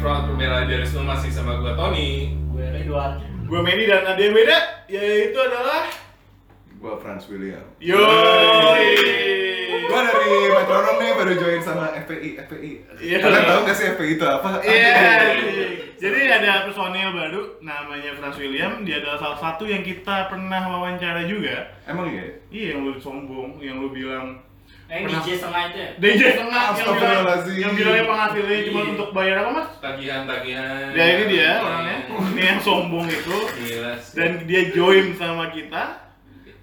Front Pembela Idealisme masih sama gua Tony. Gue Ridwan. Gue Medi dan ada yang beda, yaitu adalah Gua Franz William. Yoi. Gua dari metronom nih baru join sama FPI, FPI. Iya. Kalian tahu nggak sih FPI itu apa? Iya. Aduh. Jadi ada personil baru namanya Franz William. Dia adalah salah satu yang kita pernah wawancara juga. Emang iya? Iya yang lu sombong, yang lu bilang Eh, Pernah. DJ setengah itu ya? DJ tengah yang bilang yang bilangnya penghasilnya cuma Iya. untuk bayar apa mas? Tagihan-tagihan. Ya ini dia orangnya, ini yang sombong itu Gila sih. dan dia join sama kita.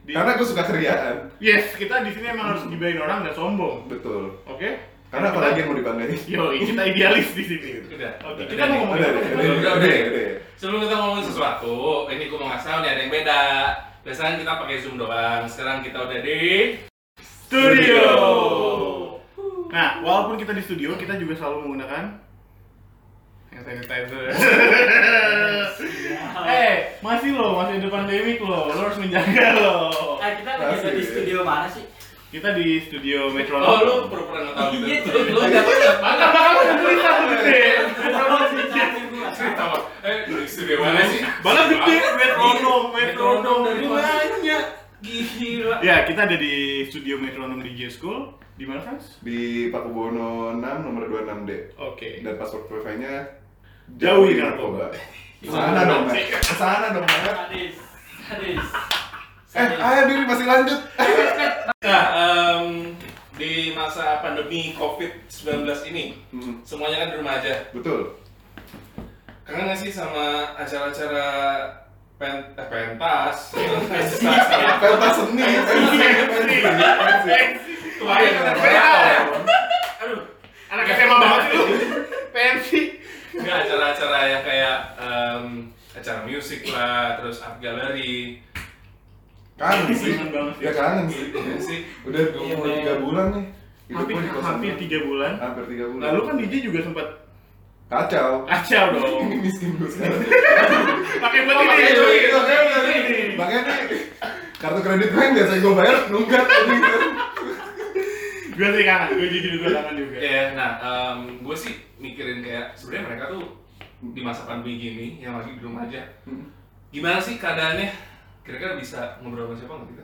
Di- Karena gue suka keriaan. yes kita di sini emang harus gibain orang dan sombong, Betul. oke? Karena apalagi yang mau dibanggain? Yo, kita idealis di sini. Udah. Oke, kita mau ngomongin Udah, apa? udah, udah. Sebelum kita ngomongin sesuatu, ini gua mau ngasih tau nih ada yang beda. Biasanya kita pakai Zoom doang. Sekarang kita udah di Studio. Nah, walaupun kita di studio, kita juga selalu menggunakan hand sanitizer. eh, masih loh, masih ada pandemik loh, lo harus menjaga loh. Eh, kita lagi di studio mana sih? Kita di studio Oh, Metronom. lu pura-pura nggak tahu gitu. Iya, Lu lu dapat Maka bakal cerita gede. Cerita apa? Eh, di studio mana sih? Bakal gede, Metronom, Metronom. dari banyak. Gila. Ya, kita ada di studio Metronom DJ School. Di mana, Frans? Di Pakubono 6 nomor 26D. Oke. Dan password wifi-nya Jauhi narkoba. Ke sana dong, Mas. Ke sana dong, Mas. Sadis. Sadis. Eh, ayo diri masih lanjut. Nah, em, di masa pandemi COVID-19 ini, Hmm, semuanya kan di rumah aja. Betul. Kangen nggak sih sama acara-acara pen, eh, pentas? pentas, Pentas seni, pensi, pensi. Kemarin ada Pentas. pentas. Aduh, Anak SMA banget lu. Pensi. nggak acara-acara yang kayak em, acara musik lah, terus art gallery. Kangen sih. Ya kangen sih. Iya sih. Udah Iya, mau men. tiga bulan nih. Hampir, hampir tiga bulan. Hampir tiga bulan. Lalu kan DJ juga sempat kacau. kacau dong. Ini miskin gue sekarang. Pakai buat Oh, pakai ini. duit. Pakai buat ini. Makanya kartu kredit gue yang biasa gue bayar nunggak anjing. Gue sih kangen, gue jujur gue kangen juga. Iya, nah gue sih mikirin kayak sebenarnya mereka tuh di masa pandemi gini yang lagi di rumah aja. Gimana sih keadaannya? Kira-kira bisa ngobrol sama siapa nggak kita?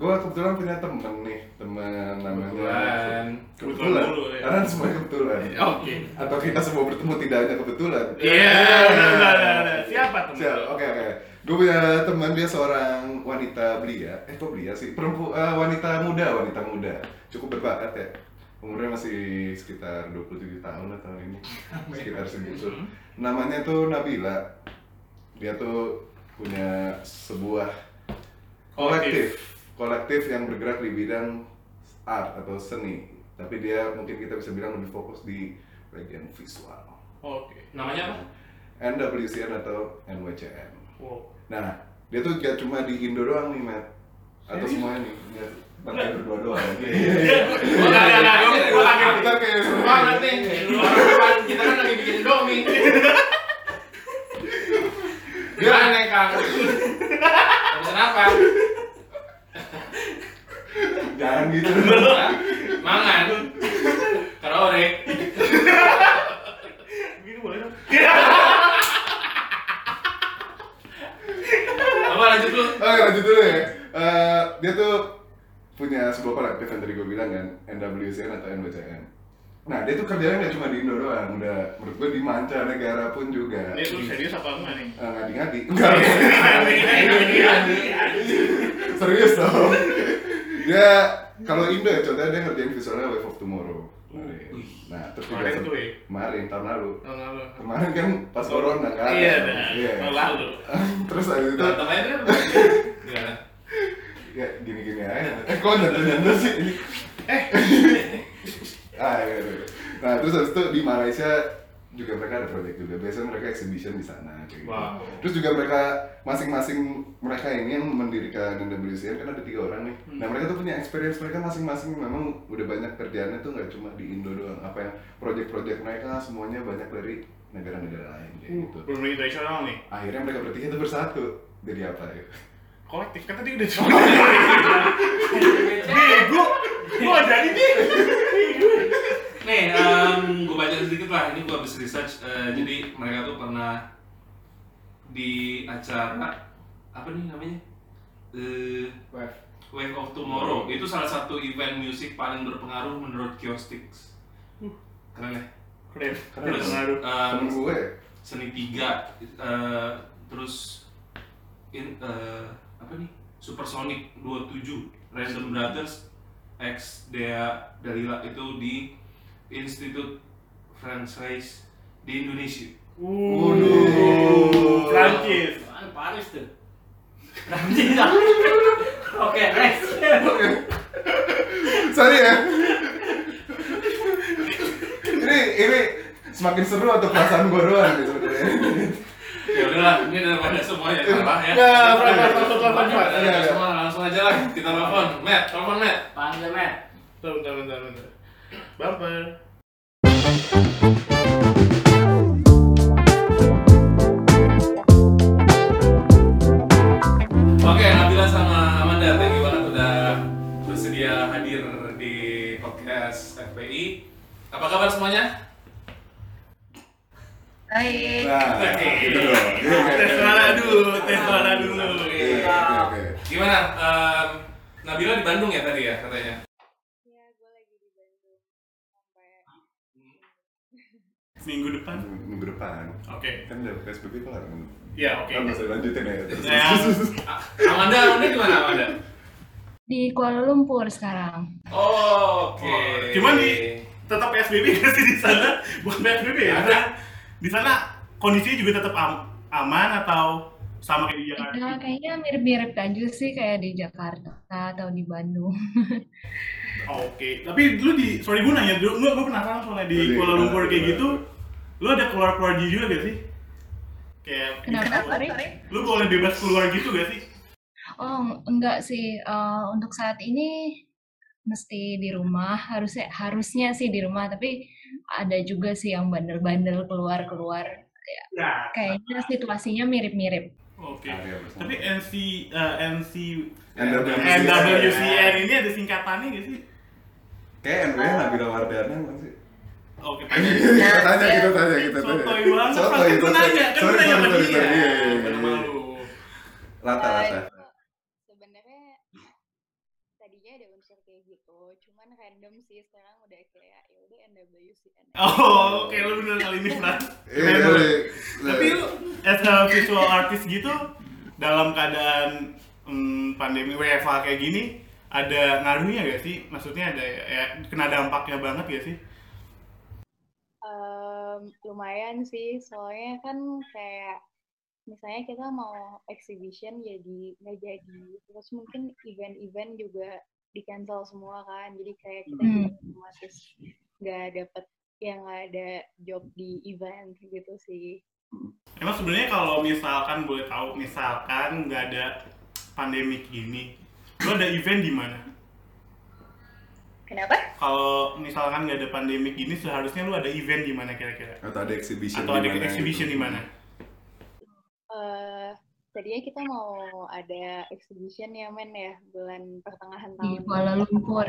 Gue kebetulan punya temen nih, temen namanya Kebetulan. Kebetulan dulu, ya. Karena semuanya kebetulan. Oke. Atau kita semua bertemu tidak hanya kebetulan. Iya, udah, udah, udah. Siapa temen? Siap, oke oke. Gue punya teman dia seorang wanita belia, eh kok belia sih? Perempu, eh, wanita muda, wanita muda, cukup berbakat ya. Umurnya masih sekitar 27 tahun atau ini, sekitar segitu. Namanya tuh Nabila. Dia tuh punya sebuah kolektif, kolektif yang bergerak di bidang art atau seni. Tapi dia mungkin kita bisa bilang lebih fokus di bagian visual. Oke. Namanya apa? NWCN atau NWCN. Wow. Nah, dia tuh gak cuma di Indo doang nih, Matt. Atau Serius? semuanya nih, ya, berdua doang. Gue nggak, gue- gue kaget. Kayak Semangat nih, di luar depan kita kan lagi bikin domi. Gimana Kang? Pesan apa? Jangan gitu. Hah? Mangan. Karaore. Begini boleh dong? Apa lanjut lu? Oke, lanjut dulu ya. Eh, dia tuh punya sebuah kolektif yang tadi gue bilang kan, NWCN atau NWCN. Nah, dia tuh kerjanya nggak cuma di Indo doang, udah menurut gue di mancanegara pun juga. Ini tuh serius apa enggak nih? Eh, ngadi-ngadi. Enggak. Serius dong. Dia kalau Indo ya contohnya dia ngerjain visualnya Wave of Tomorrow. Nah, terus juga Kemarin tuh ya? kemarin tahun lalu. Tahun lalu. Kemarin kan pas corona kan. Iya. Iya. Tahun lalu. terus habis itu aja deh. Gimana? ya gini-gini aja. Eh kok nyantai sih? Eh, Ah, iya, iya. Nah, terus habis itu di Malaysia juga mereka ada project juga. Biasanya mereka exhibition di sana kayak gitu. Wow. Terus juga mereka masing-masing mereka ini yang mendirikan NWCN kan ada tiga orang nih. Hmm. Nah mereka tuh punya experience mereka masing-masing memang udah banyak kerjaannya tuh nggak cuma di Indo doang. Apa yang project-project mereka semuanya banyak dari negara-negara lain kayak gitu. belum internasional nih. Akhirnya mereka bertiga tuh bersatu. Jadi apa ya? Kolektif kan tadi udah coba. Bego. Gue gak jadi nih. Nih, gue baca sedikit lah. Ini gue habis research. eh, jadi mereka tuh pernah di acara apa nih namanya? Eh, Wave. Wave of Tomorrow. Itu salah satu event musik paling berpengaruh menurut Geostix. Keren ya? Keren. Keren. Terus Temen gue. seni tiga, eh, terus in, eh, apa nih? Supersonic 27, Random Brothers, X Dea Dalila itu di Institut Franchise di Indonesia. Waduh. Prancis. Mana Paris tuh? Prancis. Oke, next. Sorry ya. ini ini semakin seru atau perasaan gue doang nih sebenarnya. Ya udahlah, ini daripada semuanya salah ya. Ya, langsung telepon. Ya, ya, semua langsung aja lah kita telepon. Matt, telepon Matt. Panggil, Matt. Bentar, bentar, bentar, Bumper. Oke, Nabila sama Amanda, thank you banget udah bersedia hadir di podcast FPI. Apa kabar semuanya? Baik. Nah, gitu dong. Iya, oke, Tes oke. suara dulu, tes suara dulu. Oke, oke, oke. Gimana? Em, Nabila di Bandung ya tadi ya katanya? Ya, gue lagi di Bandung sampai Minggu depan. Minggu depan. Oke. Kan udah PSBB kelar kan? Ya, oke. Kan masih lanjutin ya. Terus. Ya. A- Amanda, Amanda di mana Amanda? di Kuala Lumpur sekarang. Oh, oke. Oh, cuman di- Tetap PSBB nggak sih di sana? Bukan PSBB ya? Ada. Di sana kondisinya juga tetap am- aman atau sama kayak di Jakarta? Ya, kayaknya mirip-mirip aja sih kayak di Jakarta atau di Bandung. Oke, tapi lu di sorry gue nanya dulu, gue gue penasaran soalnya di Kuala Lumpur kayak gitu, lu ada keluar keluar juga gak sih? Kayak Kenapa? Sorry? lu boleh bebas keluar gitu gak sih? Oh, enggak sih. Eh, untuk saat ini mesti di rumah. Harusnya harusnya sih di rumah, tapi ada juga sih yang bandel-bandel keluar-keluar. Ya. Kayaknya situasinya mirip-mirip. Oke. Bersama. Tapi NC eh, NC NWCN. NWCN ini ada singkatannya gak sih? Kayak NW Nabila Wardana kan sih? Oke, tanya. Kita tanya, kita tanya, kita tanya. Sotoy banget, Sotoy, gue sotoy. nanya, kan Sorry, nanya sorry, sorry, iya, iya, iya. Lata, lata. sebenarnya tadinya ada unsur kayak gitu cuman random sih sekarang udah kayak ya udah NWCN Oh, oke lu bener kali ini, Fran. Eh, iya, iya. Tapi lu as a visual artist gitu dalam keadaan mm, pandemi WFH kayak gini ada ngaruhnya gak sih? Maksudnya ada ya kena dampaknya banget gak sih? Em, lumayan sih soalnya kan kayak misalnya kita mau exhibition jadi nggak jadi terus mungkin event-event juga di cancel semua kan jadi kayak kita Hmm. juga otomatis nggak dapet yang nggak ada job di event gitu sih Emang sebenarnya kalau misalkan boleh tahu misalkan nggak ada pandemi gini, lu ada event di mana? Kenapa Kalau misalkan nggak ada pandemi gini seharusnya lu ada event di mana kira-kira? Atau ada exhibition Atau ada di mana exhibition gitu. di mana? Eh, tadinya kita mau ada exhibition ya men ya bulan pertengahan Di tahun Kuala Lumpur.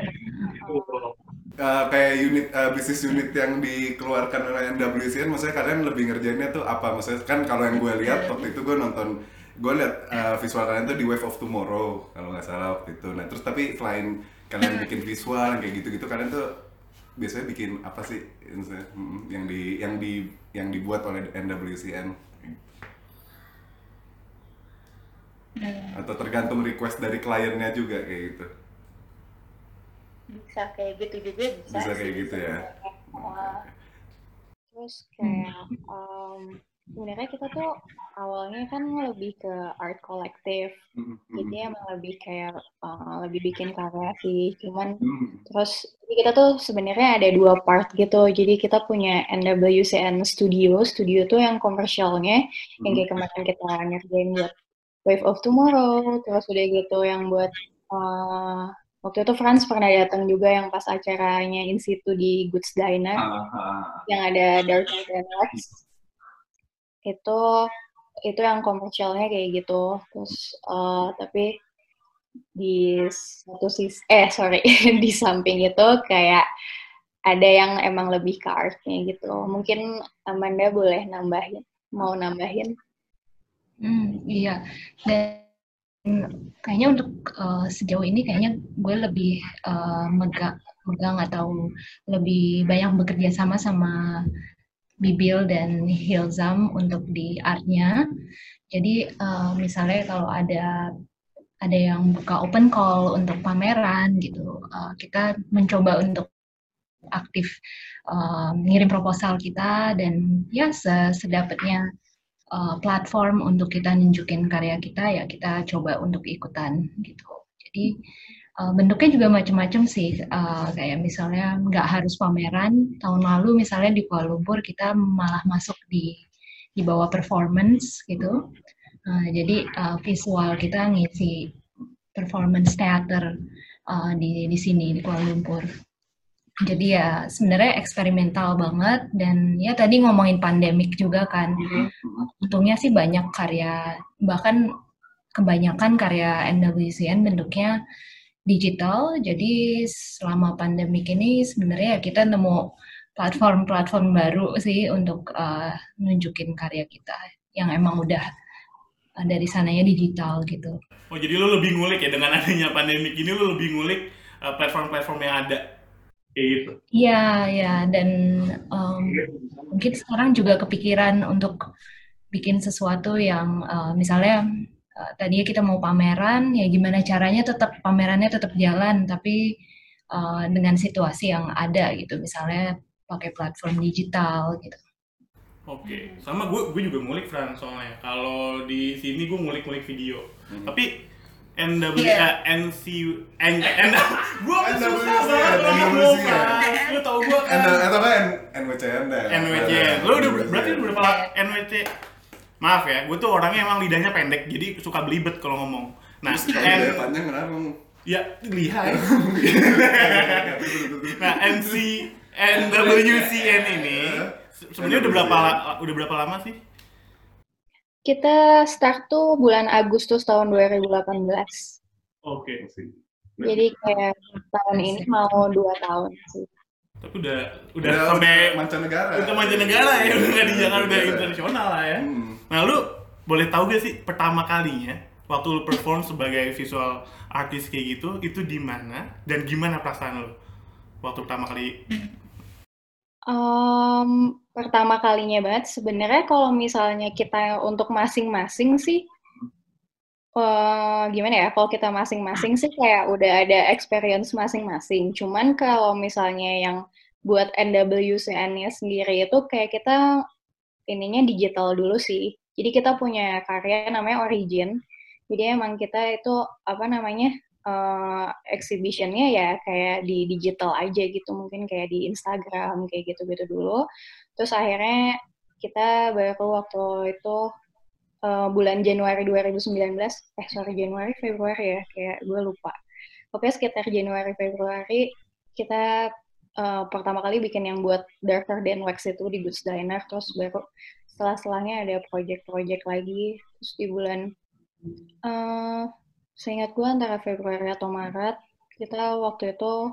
Eh, kayak unit eh, bisnis unit yang dikeluarkan oleh NWCN maksudnya kalian lebih ngerjainnya tuh apa maksudnya kan kalau yang gue lihat waktu itu gue nonton gue lihat eh, visual kalian tuh di Wave of Tomorrow kalau nggak salah waktu itu nah terus tapi selain kalian bikin visual kayak gitu-gitu kalian tuh biasanya bikin apa sih? Yang di yang di yang dibuat oleh NWCN atau tergantung request dari kliennya juga kayak gitu. Bisa kayak gitu juga bisa bisa kayak sih, gitu ya. Terus kayak em, sebenarnya kita tuh awalnya kan lebih ke art kolektif Mm, mm, jadi emang lebih kayak eh, lebih bikin karya sih cuman mm. Terus jadi kita tuh sebenarnya ada dua part gitu. Jadi kita punya NWCN Studio. Studio tuh yang komersialnya, yang kayak kemarin kita ngerjain buat Wave of Tomorrow. Terus udah gitu yang buat eh, waktu itu Franz pernah datang juga yang pas acaranya in situ di Goods Diner Ah, ah, yang ada Dark Knight and Lex. Itu itu yang komersialnya kayak gitu. Terus eh, tapi di satu sisi eh sorry di samping itu kayak ada yang emang lebih ke artnya gitu. Mungkin Amanda boleh nambahin, mau nambahin? Hmm, iya. Dan kayaknya untuk uh, sejauh ini kayaknya gue lebih uh, megang, megang atau lebih banyak bekerja sama sama Bibil dan Hilzam untuk di artnya. Jadi uh, misalnya kalau ada ada yang buka open call untuk pameran gitu, uh, kita mencoba untuk aktif uh, ngirim proposal kita dan ya sedapatnya uh, platform untuk kita nunjukin karya kita ya kita coba untuk ikutan gitu. Jadi uh, bentuknya juga macam-macam sih. Uh, kayak misalnya nggak harus pameran tahun lalu misalnya di Kuala Lumpur kita malah masuk di di bawah performance gitu. Uh, jadi uh, visual kita ngisi performance theater uh, di di sini di Kuala Lumpur. Jadi ya sebenarnya eksperimental banget dan ya tadi ngomongin pandemik juga kan. Untungnya sih banyak karya bahkan kebanyakan karya NWCN bentuknya digital. Jadi selama pandemik ini sebenarnya kita nemu platform-platform baru sih untuk uh, nunjukin karya kita yang emang udah dari sananya digital gitu. Oh jadi lo lebih ngulik ya dengan adanya pandemik ini lo lebih ngulik uh, platform-platform yang ada kayak gitu? Iya ya dan um, mungkin sekarang juga kepikiran untuk bikin sesuatu yang uh, misalnya uh, tadinya kita mau pameran ya gimana caranya tetap pamerannya tetap jalan tapi uh, dengan situasi yang ada gitu misalnya pakai platform digital gitu. Oke, okay. sama gue gue juga ngulik Fran soalnya. Kalau di sini gue ngulik-ngulik video. Hmm. Tapi NW yeah. uh, NC N N gue susah banget ngomong Lu tau gue kan Atau kan NWCN deh NWCN Lu udah berarti udah berapa NWC Maaf ya, gue tuh orangnya emang lidahnya pendek Jadi suka belibet kalau ngomong Nah, Terus N panjang kenapa? Ya, lihai Nah, NC NWCN ini sebenarnya udah berapa udah berapa lama sih? Kita start tuh bulan Agustus tahun 2018. Oke. Okay. Jadi kayak tahun ini mau dua tahun sih. Tapi udah udah, udah sampai mancanegara. Udah mancanegara ya, udah nggak di Jakarta udah internasional lah ya. Hmm. Nah lu boleh tahu gak sih pertama kalinya waktu lu perform sebagai visual artist kayak gitu itu di mana dan gimana perasaan lu waktu pertama kali Um, pertama kalinya banget sebenarnya kalau misalnya kita untuk masing-masing sih, uh, gimana ya, kalau kita masing-masing sih kayak udah ada experience masing-masing. Cuman kalau misalnya yang buat NWCN-nya sendiri itu kayak kita ininya digital dulu sih. Jadi kita punya karya namanya Origin. Jadi emang kita itu, apa namanya, uh, exhibitionnya ya kayak di digital aja gitu mungkin kayak di Instagram kayak gitu-gitu dulu terus akhirnya kita baru waktu itu uh, bulan Januari 2019 eh sorry Januari Februari ya. Kayak gue lupa. Pokoknya sekitar Januari Februari kita uh, pertama kali bikin yang buat Darker Than Wax itu di Goods Diner. Terus baru setelah-setelahnya ada project-project lagi. Terus di bulan uh, Seingat gue antara Februari atau Maret, kita waktu itu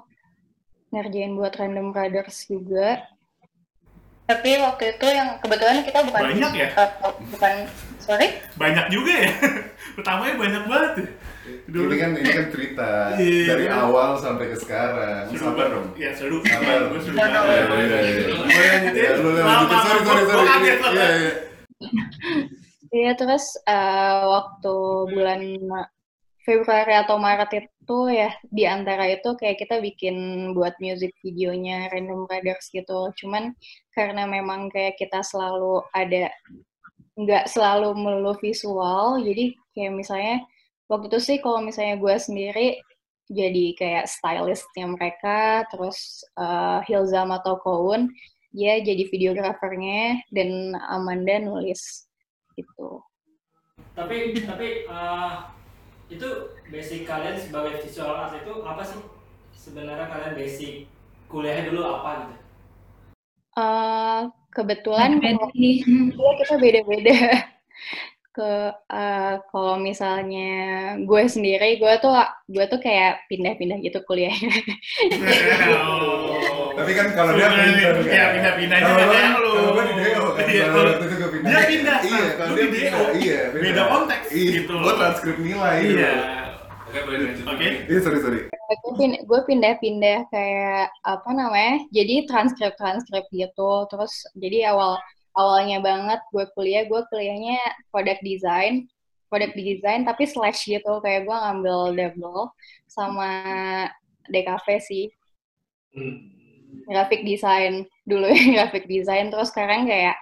ngerjain buat Random Brothers juga. Tapi waktu itu yang kebetulan kita bukan banyak ya? Uh, bukan sorry? Banyak juga ya. Pertamanya banyak banget ya. Dulu. Ini kan ini kan cerita yeah. dari awal sampai ke sekarang. Seru Sabar dong. Ya seru. Sabar. Gue seru banget. Iya iya iya. Mau lanjutin? Lu lanjutin. Sorry sorry sorry. Iya iya. Iya terus uh, waktu bulan Februari atau Maret itu ya di antara itu kayak kita bikin buat music videonya Random Brothers gitu. Cuman karena memang kayak kita selalu ada nggak selalu melulu visual, jadi kayak misalnya waktu itu sih kalau misalnya gue sendiri jadi kayak stylistnya mereka, terus uh, Hilzam atau Koun, dia jadi videografernya dan Amanda nulis gitu. Tapi tapi uh, itu basic kalian sebagai visual art itu apa sih sebenarnya kalian basic kuliahnya dulu apa gitu? Uh, kebetulan kalau kita beda-beda. ke eh, kalau misalnya gue sendiri gue tuh gue tuh kayak pindah-pindah gitu kuliahnya Oh. Tapi kan kalau dia pinter, itu kan? ya pindah-pindahnya Kalau kan lu. Kalau gua di DO kan, Iya, kalau itu gua pindah. Dia pindah, Iya, kalau dia di pindah. DO. Iya, Beda konteks Iya, gitu. Gua transkrip nilai gitu. Iya. Oke, boleh lanjut. Oke. Iya, sorry, sorry. Gue pin- gue pindah-pindah kayak apa namanya jadi transkrip transkrip gitu. Terus jadi awal awalnya banget gue kuliah gue kuliahnya product design product design tapi slash gitu. Kayak gue ngambil double sama DKV sih. Hmm. graphic design dulu ya graphic design. Terus sekarang kayak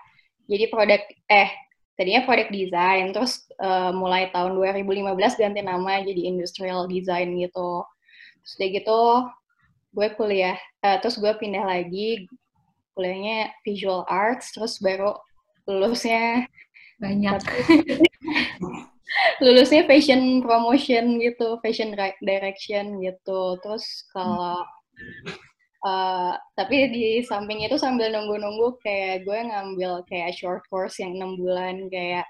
jadi produk eh tadinya product design. Terus eh, mulai tahun 2015 ganti nama jadi industrial design gitu terus udah gitu gue kuliah eh, terus gue pindah lagi kuliahnya visual arts terus baru lulusnya Banyak. lulusnya fashion promotion gitu, fashion di- direction gitu. Terus kalau eh, tapi di samping itu sambil nunggu-nunggu kayak gue ngambil kayak short course yang enam bulan kayak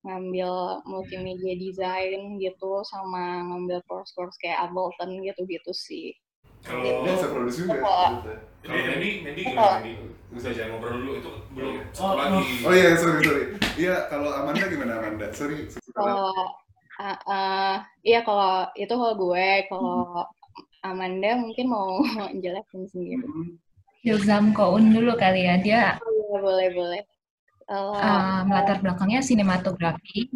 ngambil multimedia design gitu sama ngambil course-course kayak Ableton gitu-gitu sih. Kalau Dia bisa produce juga. Oh. Mendy gimana Mendy? Bisa jangan ngobrol dulu itu belum satu lagi. Oh iya, sorry, sorry. Iya, kalau Amanda gimana Amanda? Sorry. Kalau uh, uh, iya kalau itu kalau gue, kalau Amanda mungkin mau jelasin sendiri. Hilzam Koun dulu kali ya. Dia Boleh, boleh, boleh. Kalau um, latar belakangnya sinematografi.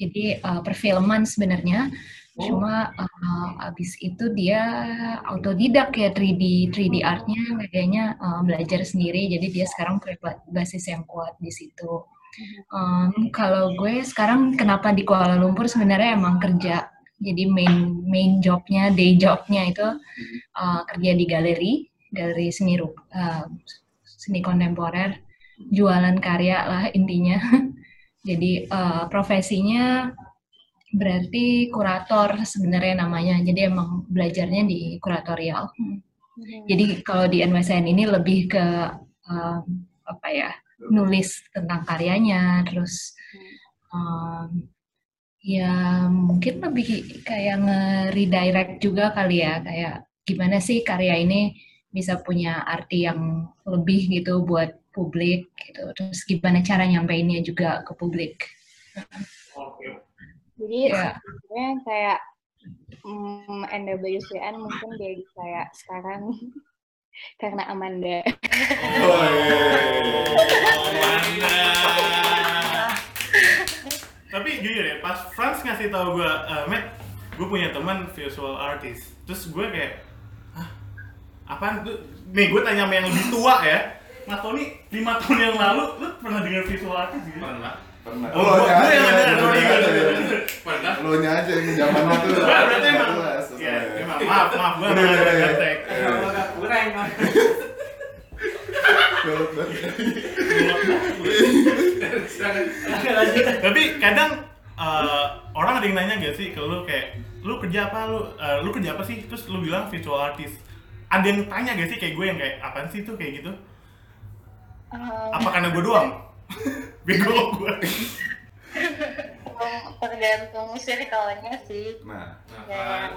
Jadi uh, perfilman sebenarnya. Cuma uh, abis itu dia autodidak ya 3D 3D artnya kayaknya uh, belajar sendiri. Jadi dia sekarang basis yang kuat di situ. Um, kalau gue sekarang kenapa di Kuala Lumpur sebenarnya emang kerja. Jadi main main jobnya, day jobnya itu uh, kerja di galeri, galeri seni uh, seni kontemporer, jualan karya lah intinya. Jadi uh, profesinya berarti kurator sebenarnya namanya. Jadi emang belajarnya di kuratorial. Jadi kalau di NWSN ini lebih ke um, apa ya nulis tentang karyanya, terus um, ya mungkin lebih kayak nge-redirect juga kali ya, kayak gimana sih karya ini bisa punya arti yang lebih gitu buat publik gitu. Terus gimana cara nyampeinnya juga ke publik. Oke. Jadi Ya. sebenarnya kayak mm, NWCN mungkin jadi kayak sekarang karena Amanda. Oh, iya. Amanda. Tapi jujur ya, pas Franz ngasih tahu gue, eh Matt, gue punya teman visual artist. Terus gue kayak, apaan tuh? Nih gue tanya sama yang lebih tua ya. Mas Tony, lima tahun yang lalu, lu pernah dengar visual artist gitu? Pernah. Pernah. Oh, Lo nya gue yang aja, ada, lo Tony. Pernah. Lo nya aja yang zaman itu. Berarti emang, ya, emang, maaf, maaf, gue Udah, udah. Agak kurang. Tapi kadang eh, orang ada yang nanya gak sih ke lu kayak lu kerja apa lu eh, lu kerja apa sih terus lu bilang visual artist ada yang tanya gak sih kayak gue yang kayak apaan sih tuh? kayak gitu. Um, apa karena gue doang? Bego gue tergantung circle-nya sih. Nah, Nah, Ya. kan.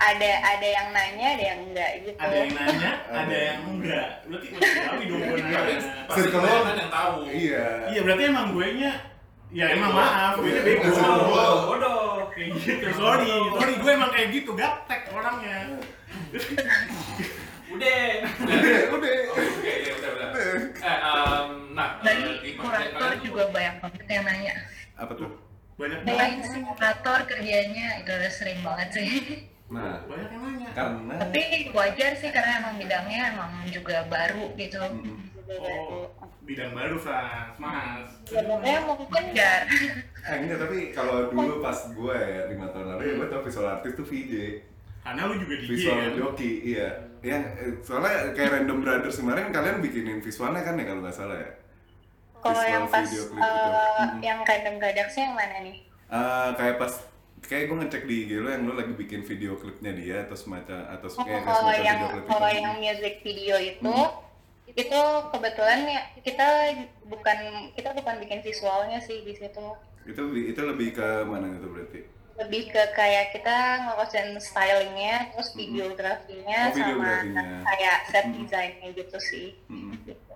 Ada ada yang nanya, ada yang enggak gitu. ada yang nanya ada yang enggak. Berarti tahu dong gue Tapi nanya pasti Circle lo- kebanyakan yang tahu. iya. iya. Berarti emang gue nya ya emang maaf gue nya bego. Bodoh. kayak gitu. Sorry. Sorry gue emang kayak gitu. Gaptek orangnya Udah. Udah, udah. Oke, ya udah udah. Eh, um, nah, Dan eh, di kurator juga banyak banget yang nanya. Apa tuh? banyak sih kurator kerjanya? Itu udah sering banget sih. Nah, banyak yang nanya karena Tapi wajar sih karena emang bidangnya emang juga baru gitu. Mm. oh bidang baru Frans mas Sebenarnya mungkin Wajar. Eh, enggak, tapi kalau dulu pas gue ya, lima tahun lalu ya gue tau visual artist tuh VJ karena lu juga DJ Visual kan joki, iya Ya, eh, soalnya kayak Random Brothers kemarin kalian bikinin visualnya kan ya kalau nggak salah ya? kalau Visual yang pas video clip eh, gitu. Mm. yang random gadaksnya yang mana nih? Eh, kayak pas kayak gue ngecek di IG lo yang lo lagi bikin video klipnya dia atau semacam atau Oh, kayak kalau semacam yang video klip kalau itu. yang music video itu Hmm. itu kebetulan ya kita bukan kita bukan bikin visualnya sih di situ Itu itu lebih ke mana itu berarti? Lebih ke kayak kita ngurusin stylingnya terus videografinya Oh, sama kayak set Hmm. desainnya gitu sih.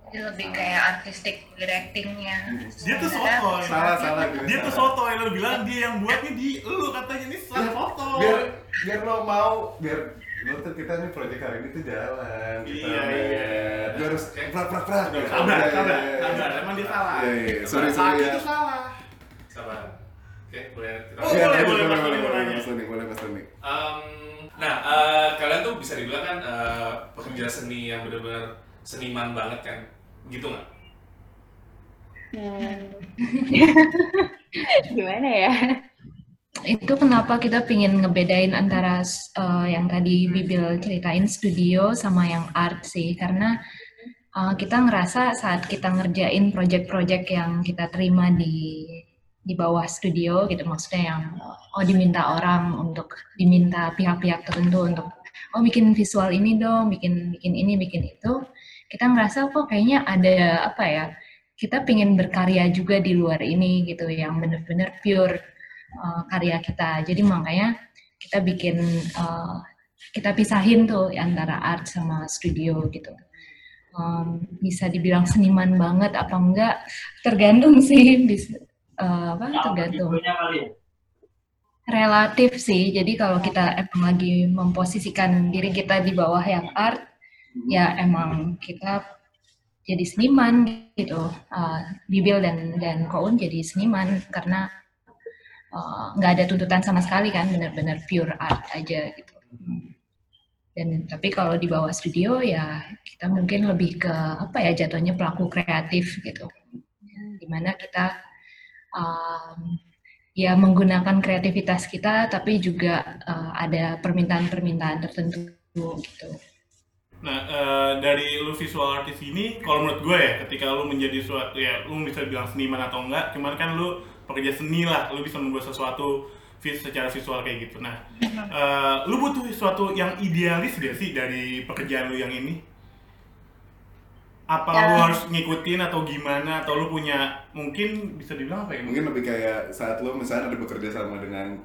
Jadi lebih kayak artistic directingnya. Dia tuh sotoy. Salah salah Dia tuh sotoy lo bilang dia yang buat nih di lu katanya ini salah foto. biar biar lo mau biar lo tuh kita nih proyek hari ini tuh jalan kita Iya, main. iya. Dia harus prak prak prak Udah, sabar, Iya, sabar, iya, iya. sabar. Emang dia salah. Iya, iya. sorry Saat sorry ya itu salah. Sabar. Oke, boleh. Kita Oh, Iya, boleh, boleh, boleh boleh boleh. nanya. Mas Tony boleh Mas Tony Em, nah, eh, kalian tuh bisa dibilang kan eh, pekerja seni yang benar-benar seniman banget kan, gitu nggak? Hmm. gimana ya? Itu kenapa kita pingin ngebedain antara uh, yang tadi Bibil ceritain studio sama yang art sih, karena uh, kita ngerasa saat kita ngerjain project-project yang kita terima di di bawah studio gitu, maksudnya yang oh diminta orang untuk diminta pihak-pihak tertentu untuk oh bikin visual ini dong, bikin bikin ini, bikin itu, kita ngerasa kok kayaknya ada apa ya, kita pingin berkarya juga di luar ini gitu, yang bener-bener pure uh, karya kita. Jadi makanya kita bikin uh, kita pisahin tuh antara art sama studio gitu. Um, bisa dibilang seniman banget apa enggak tergantung sih bisa uh, apa tergantung Videonya kali ya? relatif sih. Jadi kalau kita emang lagi memposisikan diri kita di bawah yang art, ya emang kita jadi seniman gitu. Uh, Bibil dan dan Koun jadi seniman karena uh, nggak ada tuntutan sama sekali kan, benar-benar pure art aja gitu. Dan tapi kalau di bawah studio ya kita mungkin lebih ke apa ya jatuhnya pelaku kreatif gitu, di mana kita um, ya menggunakan kreativitas kita tapi juga uh, ada permintaan-permintaan tertentu gitu. Nah, eh, dari lu visual artist ini, kalau menurut gue ya, ketika lu menjadi suatu, ya lu bisa bilang seniman atau enggak, cuman kan lu pekerja seni lah, lu bisa membuat sesuatu vis secara visual kayak gitu. Nah, eh, lu butuh sesuatu yang idealis gak sih dari pekerjaan lu yang ini? Apa lu Ya. harus ngikutin atau gimana? Atau lu punya, mungkin bisa dibilang apa ya? mungkin lebih kayak saat lo misalnya ada bekerja sama dengan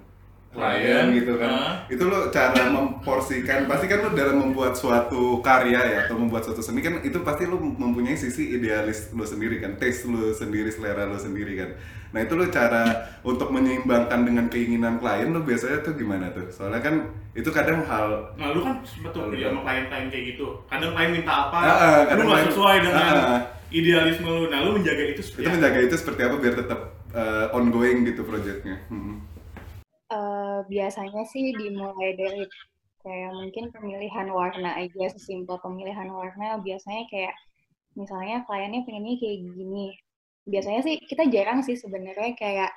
Klien, gitu kan ah. itu lo cara memporsikan pasti kan lo dalam membuat suatu karya ya atau membuat suatu seni kan itu pasti lo mempunyai sisi idealis lo sendiri kan taste lo sendiri selera lo sendiri kan nah itu lo cara untuk menyeimbangkan dengan keinginan klien lo biasanya tuh gimana tuh soalnya kan itu kadang hal Nah, lu kan betul ya sama klien-klien kayak gitu. Kadang klien minta apa, ah, lu kadang nggak sesuai dengan ah, ah. idealisme lu. Nah, lu menjaga itu seperti itu apa? menjaga itu seperti apa biar tetap eh, ongoing gitu projectnya Hmm. Eh, biasanya sih dimulai dari kayak mungkin pemilihan warna aja sesimpel pemilihan warna biasanya kayak misalnya kliennya pengennya kayak gini. Biasanya sih kita jarang sih sebenarnya kayak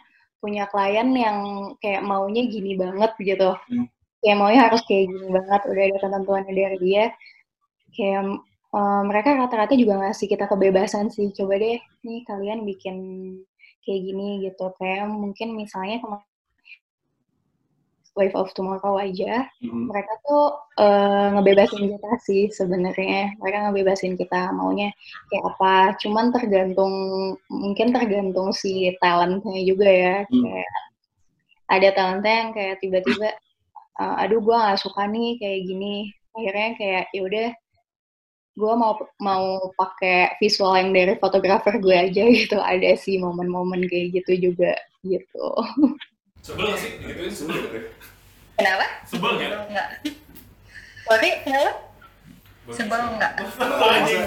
punya klien yang kayak maunya gini banget gitu. Kayak maunya harus kayak gini banget udah ada ketentuannya dari dia. Kayak eh, mereka rata-rata juga ngasih kita kebebasan sih coba deh nih kalian bikin kayak gini gitu. Kayak mungkin misalnya kemarin Wave of Tomorrow aja, Hmm. mereka tuh eh, ngebebasin kita sih sebenarnya. Mereka ngebebasin kita maunya kayak apa. Cuman tergantung, mungkin tergantung si talentnya juga ya. Hmm. Kayak ada talentnya yang kayak tiba-tiba, eh, aduh gua nggak suka nih kayak gini. Akhirnya kayak ya udah, gue mau mau pakai visual yang dari fotografer gue aja gitu. Ada sih momen-momen kayak gitu juga gitu. Sebel sih? Digituin sebel? Kenapa? Sebel kan? Enggak. Sorry, kenapa? Sebel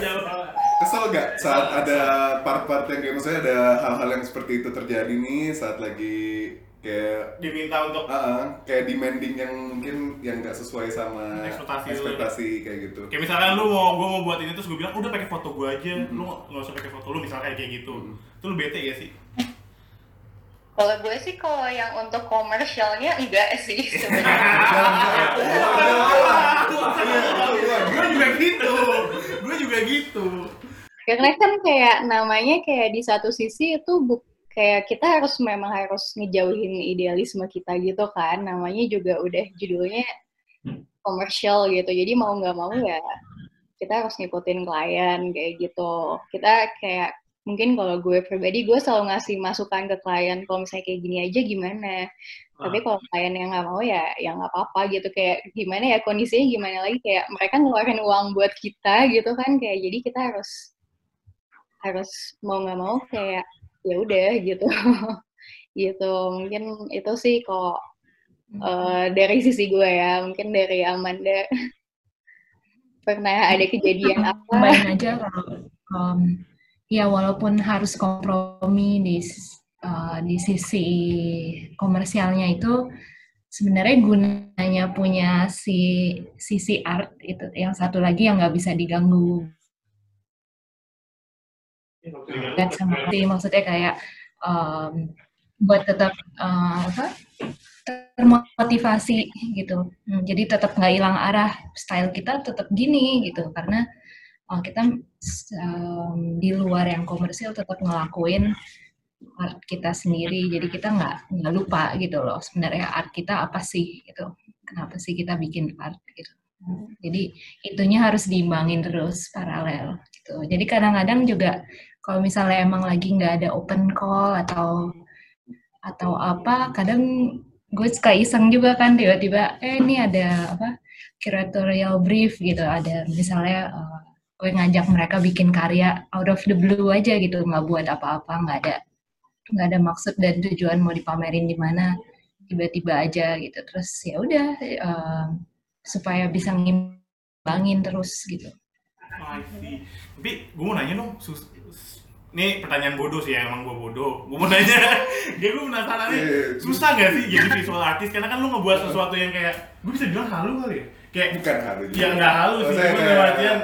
jauh. Kesel gak saat ada part-part yang kayak maksudnya ada hal-hal yang seperti itu terjadi nih saat lagi kayak Diminta untuk ah, ah, kayak demanding yang mungkin yang nggak sesuai sama Ekspektasi lu. ekspektasi kayak gitu. kayak misalnya lu mau gua mau buat ini terus gue bilang udah pakai foto gua aja, lu nggak usah pakai foto lu misalnya kayak gitu. Hmm. Itu lu bete ya sih? Kalau gue sih kalau yang untuk komersialnya enggak sih sebenarnya. Gue juga gitu. Gue juga gitu. Karena kan kayak namanya kayak di satu sisi itu bu kayak kita harus memang harus ngejauhin idealisme kita gitu kan. Namanya juga udah judulnya komersial gitu. Jadi mau nggak mau ya kita harus ngikutin klien kayak gitu kita kayak mungkin kalau gue pribadi gue selalu ngasih masukan ke klien kalau misalnya kayak gini aja gimana? Tapi kalau klien yang nggak mau ya ya nggak apa-apa gitu. Kayak gimana ya kondisinya gimana lagi? Kayak mereka ngeluarin uang buat kita gitu kan kayak jadi kita harus harus mau nggak mau kayak ya udah gitu. Gitu mungkin itu sih kok uh, dari sisi gue ya mungkin dari Amanda. Pernah ada kejadian apa? Bayangin aja kalau um, ya walaupun harus kompromi di uh, di sisi komersialnya itu sebenarnya gunanya punya si sisi art itu yang satu lagi yang nggak bisa diganggu. Dan maksudnya kayak um, buat tetap uh, apa termotivasi gitu. Hmm, jadi tetap nggak hilang arah style kita tetap gini gitu. Karena uh, kita um, di luar yang komersil tetap ngelakuin art kita sendiri. Jadi kita nggak nggak lupa gitu loh sebenarnya art kita apa sih gitu. Kenapa sih kita bikin art gitu. Jadi itunya harus diimbangin terus paralel gitu. Jadi kadang-kadang juga kalau misalnya emang lagi nggak ada open call atau atau apa kadang gue suka iseng juga kan tiba-tiba eh ini ada apa curatorial brief gitu. Ada misalnya uh, gue ngajak mereka bikin karya out of the blue aja gitu nggak buat apa-apa nggak ada nggak ada maksud dan tujuan mau dipamerin di mana tiba-tiba aja gitu terus ya udah uh, supaya bisa ngimbangin terus gitu. Tapi gue mau nanya dong, ini pertanyaan bodoh sih ya, emang gue bodoh. Gue mau nanya, gue gue penasaran nih, Iya, susah gak sih jadi visual artist? Karena kan lu ngebuat sesuatu yang kayak, gue bisa bilang halu kali ya? Kayak, Bukan halu juga. ya nggak halu sih, Maksudnya gue kayak- dalam artian,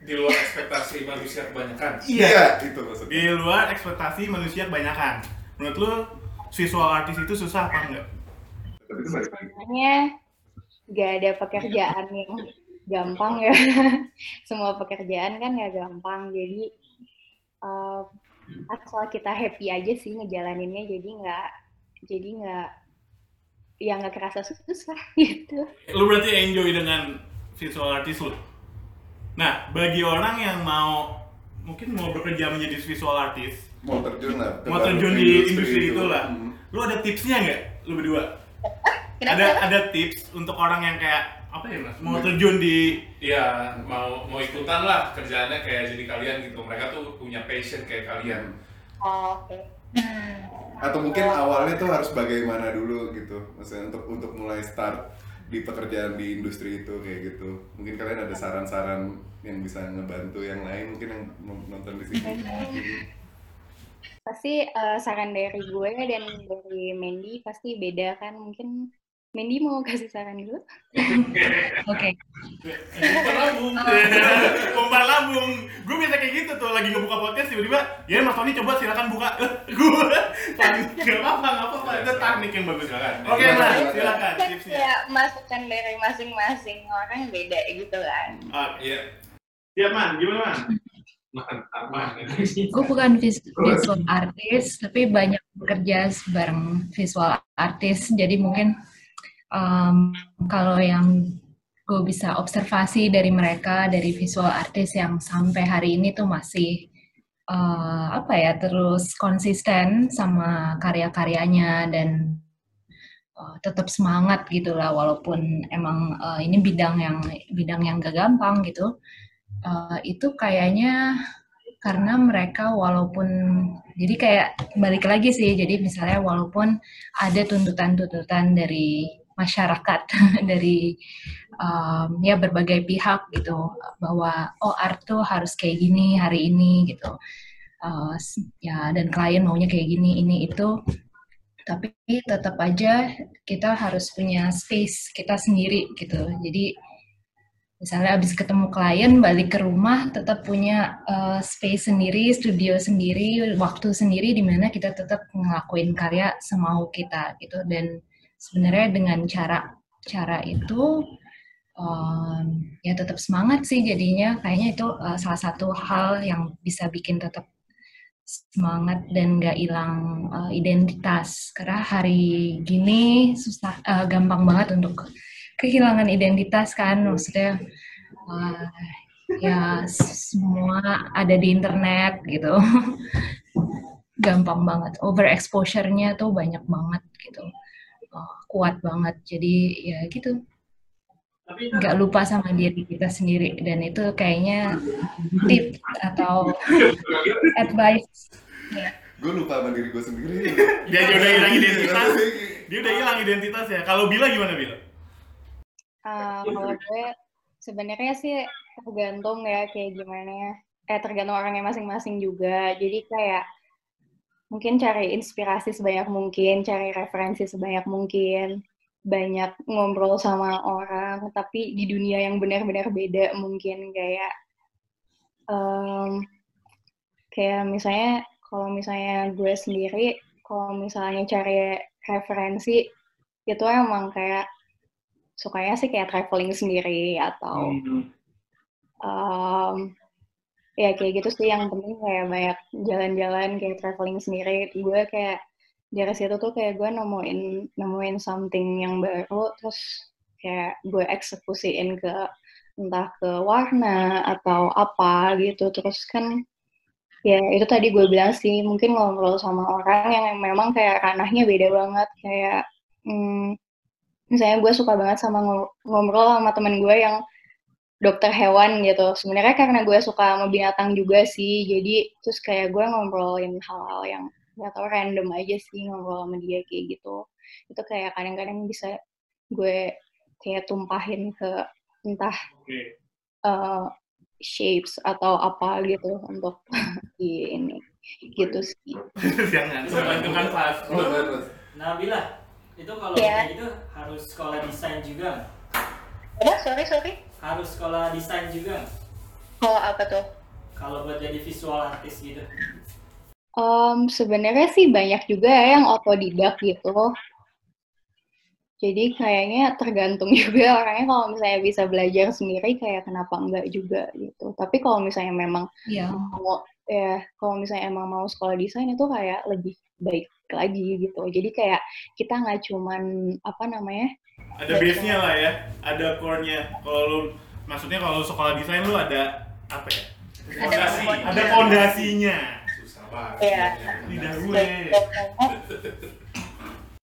di luar ekspektasi manusia kebanyakan Iya, itu maksudnya. di luar ekspektasi manusia kebanyakan. Menurut lu, visual artist itu susah apa enggak? Sebenarnya gak ada pekerjaan yang gampang ya semua pekerjaan kan gak gampang jadi uh, asal kita happy aja sih ngejalaninnya jadi nggak jadi nggak ya nggak kerasa susah gitu Lu berarti enjoy dengan visual artist lu? Nah, bagi orang yang mau, mungkin mau bekerja menjadi visual artist, Mau terjun lah. mau terjun di industri itu. itu lah. Hmm. Lu ada tipsnya nggak, lu berdua? Kenapa? Ada ada tips untuk orang yang kayak apa ya mas? Mau terjun di Iya, mau mau ikutan lah kerjaannya kayak jadi kalian gitu. Mereka tuh punya passion kayak kalian. Oh, oke Atau mungkin awalnya tuh harus bagaimana dulu gitu. Maksudnya untuk untuk mulai start di pekerjaan di industri itu kayak gitu. Mungkin kalian ada saran-saran yang bisa ngebantu yang lain mungkin yang nonton di sini. pasti uh, saran dari gue dan dari Mandy pasti beda kan mungkin Mandy mau kasih saran dulu Oke. umpan lambung, umpan lambung. Gue biasa kayak gitu tuh, lagi ngebuka podcast tiba-tiba, ya Mas Tony coba silakan buka. gue, nggak apa-apa, nggak apa-apa. Itu teknik yang bagus silakan. Oke mas, silakan kan tipsnya. kayak masukan dari masing-masing orang beda gitu kan Ah, Iya, Siap man, gimana man? Gue bukan vis- visual artist, tapi banyak bekerja bareng visual artist. Jadi mungkin um, kalau yang gue bisa observasi dari mereka, dari visual artist yang sampai hari ini tuh masih uh, apa ya terus konsisten sama karya-karyanya dan uh, tetap semangat gitu lah walaupun emang uh, ini bidang yang bidang yang gak gampang gitu. Uh, itu kayaknya karena mereka walaupun jadi kayak balik lagi sih jadi misalnya walaupun ada tuntutan-tuntutan dari masyarakat dari um, ya berbagai pihak gitu bahwa oh art tuh harus kayak gini hari ini gitu. Uh, ya dan klien maunya kayak gini ini itu. Tapi tetap aja kita harus punya space kita sendiri gitu. Jadi misalnya abis ketemu klien balik ke rumah tetap punya uh, space sendiri studio sendiri waktu sendiri di mana kita tetap ngelakuin karya semau kita gitu. Dan sebenarnya dengan cara cara itu um, ya tetap semangat sih jadinya. Kayaknya itu uh, salah satu hal yang bisa bikin tetap semangat dan nggak hilang uh, identitas. Karena hari gini susah uh, gampang banget untuk kehilangan identitas kan. Maksudnya uh, ya semua ada di internet gitu. Gampang banget. Overexposure-nya tuh banyak banget gitu uh, kuat banget jadi ya gitu nggak lupa sama diri kita sendiri dan itu kayaknya tip atau advice ya. Gue lupa sama diri gue sendiri. Dia udah hilang identitas. Dia udah hilang identitasnya. Kalau Bila gimana Bila? Ah, kalau gue sebenarnya sih tergantung ya kayak gimana ya. Eh tergantung orangnya masing-masing juga. Jadi kayak mungkin cari inspirasi sebanyak mungkin, cari referensi sebanyak mungkin, banyak ngobrol sama orang, tapi di dunia yang benar-benar beda mungkin kayak em, kayak misalnya kalau misalnya gue sendiri, kalau misalnya cari referensi itu emang kayak sukanya sih kayak traveling sendiri atau um, ya kayak gitu sih yang penting kayak banyak jalan-jalan kayak traveling sendiri. Gue kayak dari situ tuh kayak gue nemuin nemuin something yang baru terus kayak gue eksekusiin ke entah ke warna atau apa gitu. Terus kan ya itu tadi gue bilang sih mungkin ngobrol sama orang yang memang kayak ranahnya beda banget. Kayak hmm, misalnya gue suka banget sama ngo- ngobrol sama temen gue yang dokter hewan gitu. Sebenarnya karena gue suka sama binatang juga sih, jadi terus kayak gue ngobrolin hal-hal yang gak tau random aja sih ngobrol sama dia kayak gitu. Itu kayak kadang-kadang bisa gue kayak tumpahin ke entah eh, shapes atau apa gitu untuk di ini gitu sih. Jangan. Itu kan pas. Terus. Nabila, itu kalau Iya. kayak gitu harus sekolah desain juga. Ada, sorry sorry. Harus sekolah desain juga. Kalau apa tuh? Kalau buat jadi visual artist gitu. Em, sebenarnya sih banyak juga ya yang otodidak gitu. Jadi kayaknya tergantung juga orangnya kalau misalnya bisa belajar sendiri kayak kenapa enggak juga gitu. Tapi kalau misalnya memang ya mau ya kalau misalnya emang mau sekolah desain itu kayak lebih baik lagi gitu. Jadi kayak kita nggak cuman apa namanya Ada base-nya lah ya. Ada core-nya. Kalau lu maksudnya kalau lu sekolah desain lu ada apa ya? Fondasi. Ada fondasinya. Susah banget. Iya. Lidah gue.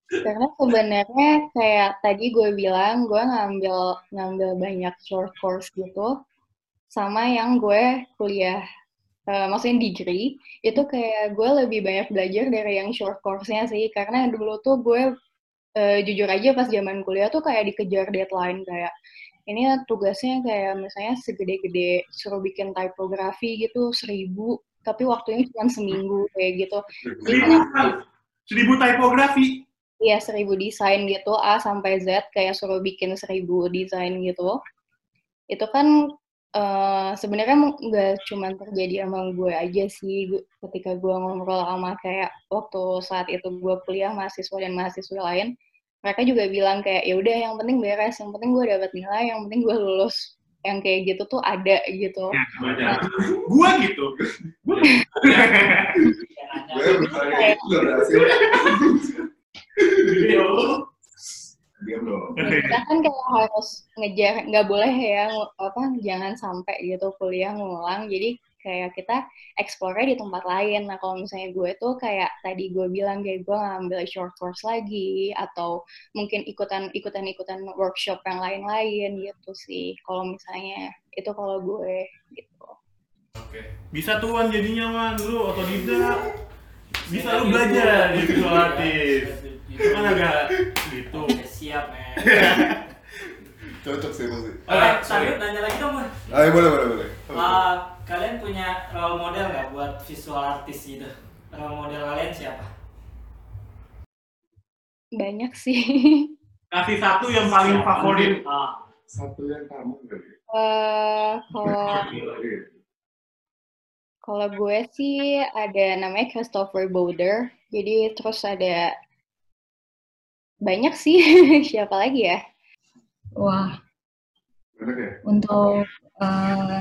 Karena sebenarnya kayak tadi gue bilang gue ngambil ngambil banyak short course gitu sama yang gue kuliah eh, maksudnya degree itu kayak gue lebih banyak belajar dari yang short course-nya sih karena dulu tuh gue eh, jujur aja pas zaman kuliah tuh kayak dikejar deadline kayak ini tugasnya kayak misalnya segede-gede suruh bikin typography gitu seribu tapi waktunya cuma seminggu kayak gitu Jadi kayak- Seribu typografi. Iya, seribu desain gitu, A sampai Z, kayak suruh bikin seribu desain gitu. Itu kan eh, sebenarnya nggak cuma terjadi sama gue aja sih, ketika gue ngobrol sama kayak waktu saat itu gue kuliah mahasiswa dan mahasiswa lain, mereka juga bilang kayak ya udah yang penting beres, yang penting gue dapat nilai, yang penting gue lulus. Yang kayak gitu tuh ada gitu. Gua gitu. Gue gitu udah berhasil. Diam dong. kita kan kayak harus ngejar nggak boleh ya apa jangan sampai gitu kuliah ngulang jadi kayak kita explore di tempat lain nah kalau misalnya gue tuh kayak tadi gue bilang kayak gue ngambil short course lagi atau mungkin ikutan ikutan ikutan workshop yang lain-lain gitu sih kalau misalnya itu kalau gue gitu Oke. Bisa tuan jadinya man, lu otodidak. Bisa lu belajar visual artist. Itu kan agak gitu. Siap, men. Cocok sih pasti. Oke, Ah, sorry. nanya lagi dong, Bun. Ayo boleh boleh boleh. Ah, kalian punya role model nggak buat visual artist gitu? Role model kalian siapa? banyak sih Kasih satu yang paling favorit. Ah, Satu yang kamu. Eh, kalau Iya. Kalau gue sih ada namanya Christopher Boulder. Jadi terus ada banyak sih. Siapa lagi ya? wah ya? untuk uh,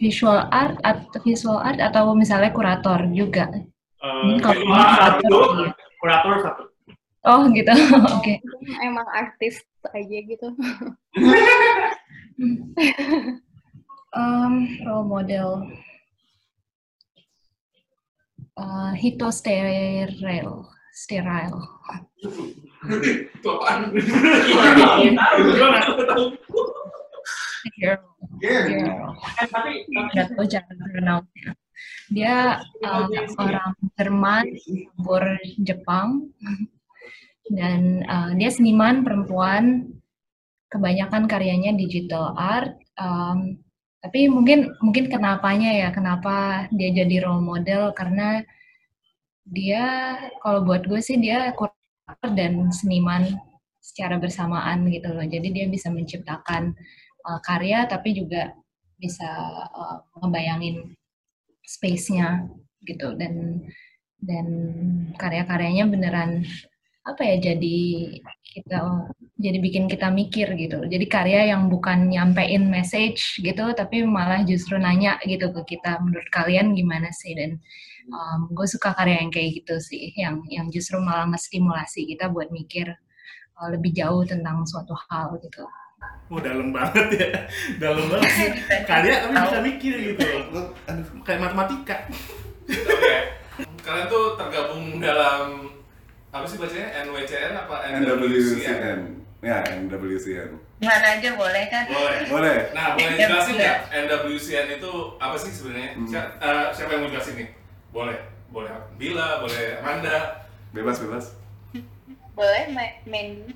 visual art atau visual art atau misalnya kurator juga Eh, Kalau visual satu, kurator, kurator satu. oh gitu oke Emang artis aja gitu. Um, role model uh, Hito sterile, sterile. Itu apaan? Iya, tahu. Gua nggak Tahu. Girl, Iya. girl. Eh, tapi tapi Nggak tahu cara pronounce-nya. Dia uh, orang Jerman, campur Jepang, dan uh, dia seniman perempuan. Kebanyakan karyanya digital art. um, tapi mungkin mungkin kenapanya ya, kenapa dia jadi role model? Karena dia kalau buat gue sih dia kurator dan seniman secara bersamaan gitu loh. Jadi dia bisa menciptakan uh, karya tapi juga bisa uh, ngebayangin space-nya gitu. Dan dan karya-karyanya beneran apa ya jadi kita jadi bikin kita mikir gitu jadi karya yang bukan nyampein message gitu tapi malah justru nanya gitu ke kita menurut kalian gimana sih dan um, gue suka karya yang kayak gitu sih yang yang justru malah ngestimulasi kita buat mikir uh, lebih jauh tentang suatu hal gitu Oh, dalam banget ya. Dalam banget sih. Karya tapi bisa mikir gitu. Kayak matematika. Oke. Kalian tuh tergabung dalam apa sih bacanya NWCN apa NWCN. Ya, NWCN. mana aja boleh kan Boleh. Boleh. Nah, boleh jelasin ya. nggak NWCN itu apa sih sebenarnya? Hmm. Eh, siapa yang mau jelasin nih? Boleh. Boleh Bila, boleh Amanda. Bebas, bebas. Boleh ma- main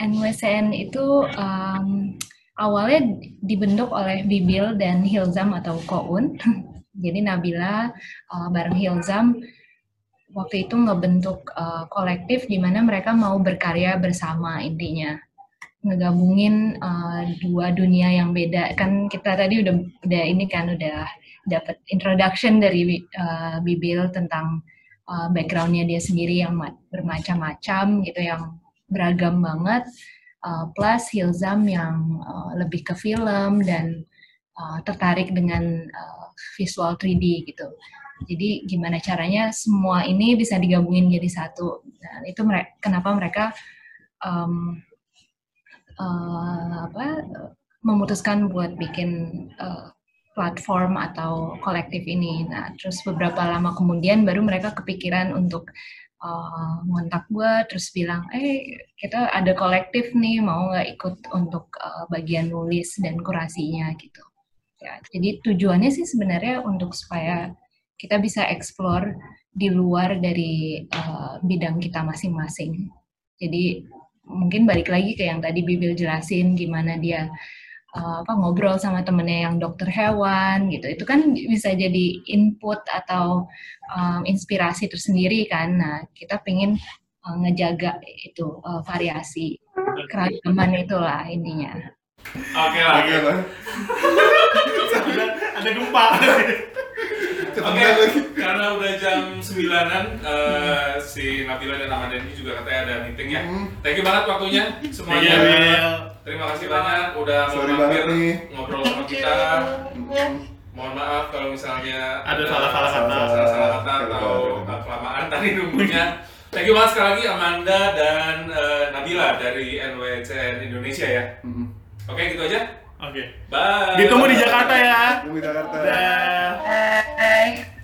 NWCN itu um, awalnya dibentuk oleh Bibil dan Hilzam atau Koun. Jadi Nabila uh, bareng Hilzam waktu itu ngebentuk uh, kolektif di mana mereka mau berkarya bersama intinya. Ngegabungin uh, dua dunia yang beda. Kan kita tadi udah udah ini kan udah dapat introduction dari uh, Bibil tentang uh, backgroundnya dia sendiri yang ma- bermacam-macam gitu yang beragam banget. Uh, plus Hilzam yang uh, lebih ke film dan uh, tertarik dengan uh, visual 3D gitu. Jadi gimana caranya semua ini bisa digabungin jadi satu. Dan itu mere- kenapa mereka um, uh, apa memutuskan buat bikin uh, platform atau kolektif ini. Nah, terus beberapa lama kemudian baru mereka kepikiran untuk uh, ngontak gue terus bilang, eh kita ada kolektif nih mau nggak ikut untuk uh, bagian nulis dan kurasinya gitu. Ya, jadi tujuannya sih sebenarnya untuk supaya kita bisa explore di luar dari uh, bidang kita masing-masing. Jadi mungkin balik lagi ke yang tadi Bibil jelasin gimana dia uh, apa ngobrol sama temennya yang dokter hewan gitu. Itu kan bisa jadi input atau um, inspirasi tersendiri kan. Nah, kita pengen uh, ngejaga itu uh, variasi keragaman itulah intinya. Oke lah. Oke lah. ada, ada gempa. Oke, karena udah jam 9-an eh, si Nabila dan Amanda ini juga katanya ada meeting ya. Hmm. Thank you banget waktunya Iya, semuanya. Bil. Terima kasih banyak udah mau Sorry mampir ngobrol sama kita. Mohon maaf kalau misalnya Ada salah-salah kata. salah-salah kata atau uh, kelamaan tadi nunggunya. Thank you banget sekali lagi Amanda dan uh, Nabila dari NWCN Indonesia ya. Mm-mm. Oke, gitu aja. Oke. Bye. Ditunggu di Jakarta ya. Tunggu di Jakarta. Dah. Bye.